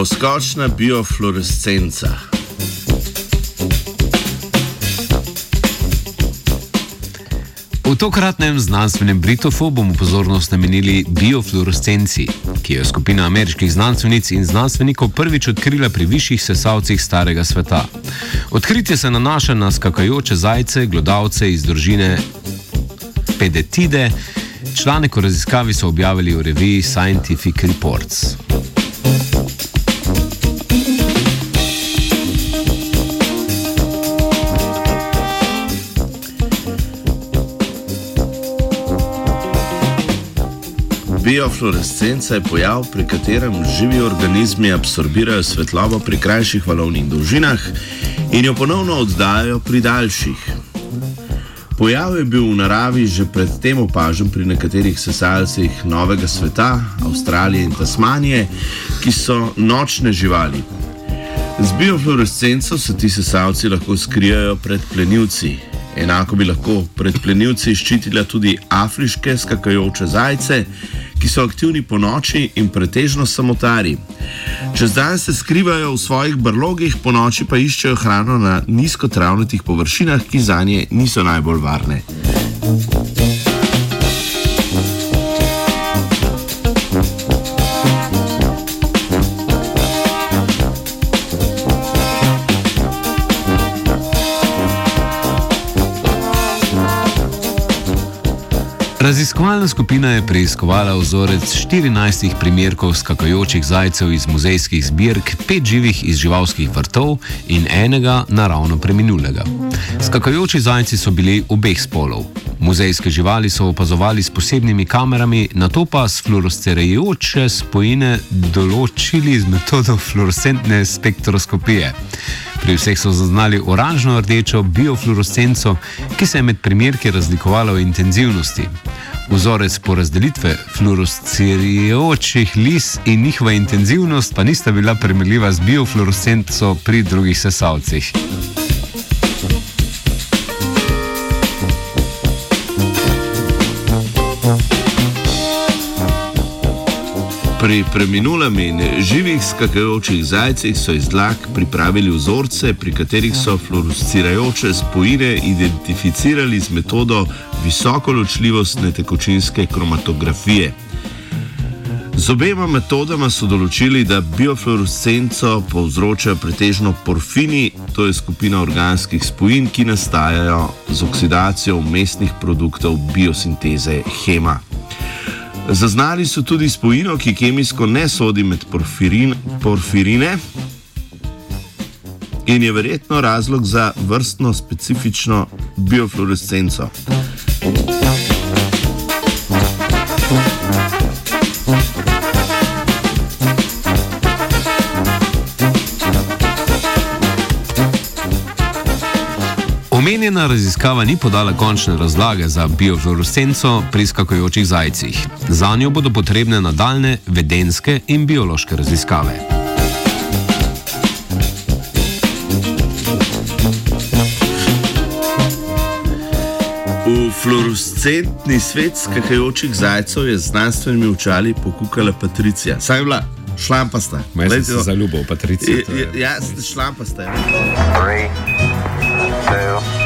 Poskočna biofluorescenca. V tokratnem znanstvenem Britofu bomo pozornost namenili biofluorescenci, ki jo je skupina ameriških znanstvenic in znanstvenikov prvič odkrila pri višjih sesalcih starega sveta. Odkritje se nanaša na skakajoče zajce, glodavce iz družine Pedetide. Članek o raziskavi so objavili v reviji Scientific Reports. Biofluorescenca je pojav, pri katerem živi organizmi absorbirajo svetlobo pri krajših valovnih dolžinah in jo ponovno oddajajo pri daljših. Pojav je bil v naravi že predtem opažen pri nekaterih sesalcih Novega sveta, Avstralije in Tasmanije, ki so nočne živali. Z biofluorescenco se ti sesalci lahko skrijejo pred plenilci. Enako bi lahko pred plenilci ščitila tudi afriške skakajoče zajce, ki so aktivni po noči in pretežno samotari. Čez dan se skrivajo v svojih brlogih, po noči pa iščejo hrano na nizkotravnatih površinah, ki za nje niso najbolj varne. Raziskovalna skupina je preiskovala vzorec 14 primerkov skakajočih zajcev iz muzejskih zbirk, pet živih iz živalskih vrtov in enega naravno preminulega. Skakajoči zajci so bili obeh spolov. Muzejske živali so opazovali s posebnimi kamerami, na to pa s fluorescirajoče spojine določili z metodo fluorescentne spektroskopije. Pri vseh so zaznali oranžno-rdečo biofluorescenco, ki se je med primerki razlikovala v intenzivnosti. Vzorec porazdelitve fluorescirajočih lis in njihova intenzivnost pa nista bila primerljiva z biofluorescenco pri drugih sesalcih. Pri preminulem in živih skakajočih zajcih so iz dlak pripravili vzorce, pri katerih so fluorescirajoče spojine identificirali z metodo visokoločljivostne tekočinske kromatografije. Z obema metodama so določili, da biofluorescenco povzročajo pretežno porfini, to je skupina organskih spojin, ki nastajajo z oksidacijo umestnih produktov biosinteze hema. Zaznali so tudi spojino, ki kemijsko ne sodi med porfirin, porfirine in je verjetno razlog za vrstno specifično biofluorescenco. Omenjena raziskava ni podala končne razlage za biofluorescenco pri skakujočih zajcih. Za njo bodo potrebne nadaljne vedenske in biološke raziskave. V fluorescentni svet skakajočih zajcev je z znanstvenimi očali pokukala Patricija. Saj je bila šlampasta. Jaz sem se zaljubil, Patricija. je- Ja, ste šlampasta. ja. Three, two, one.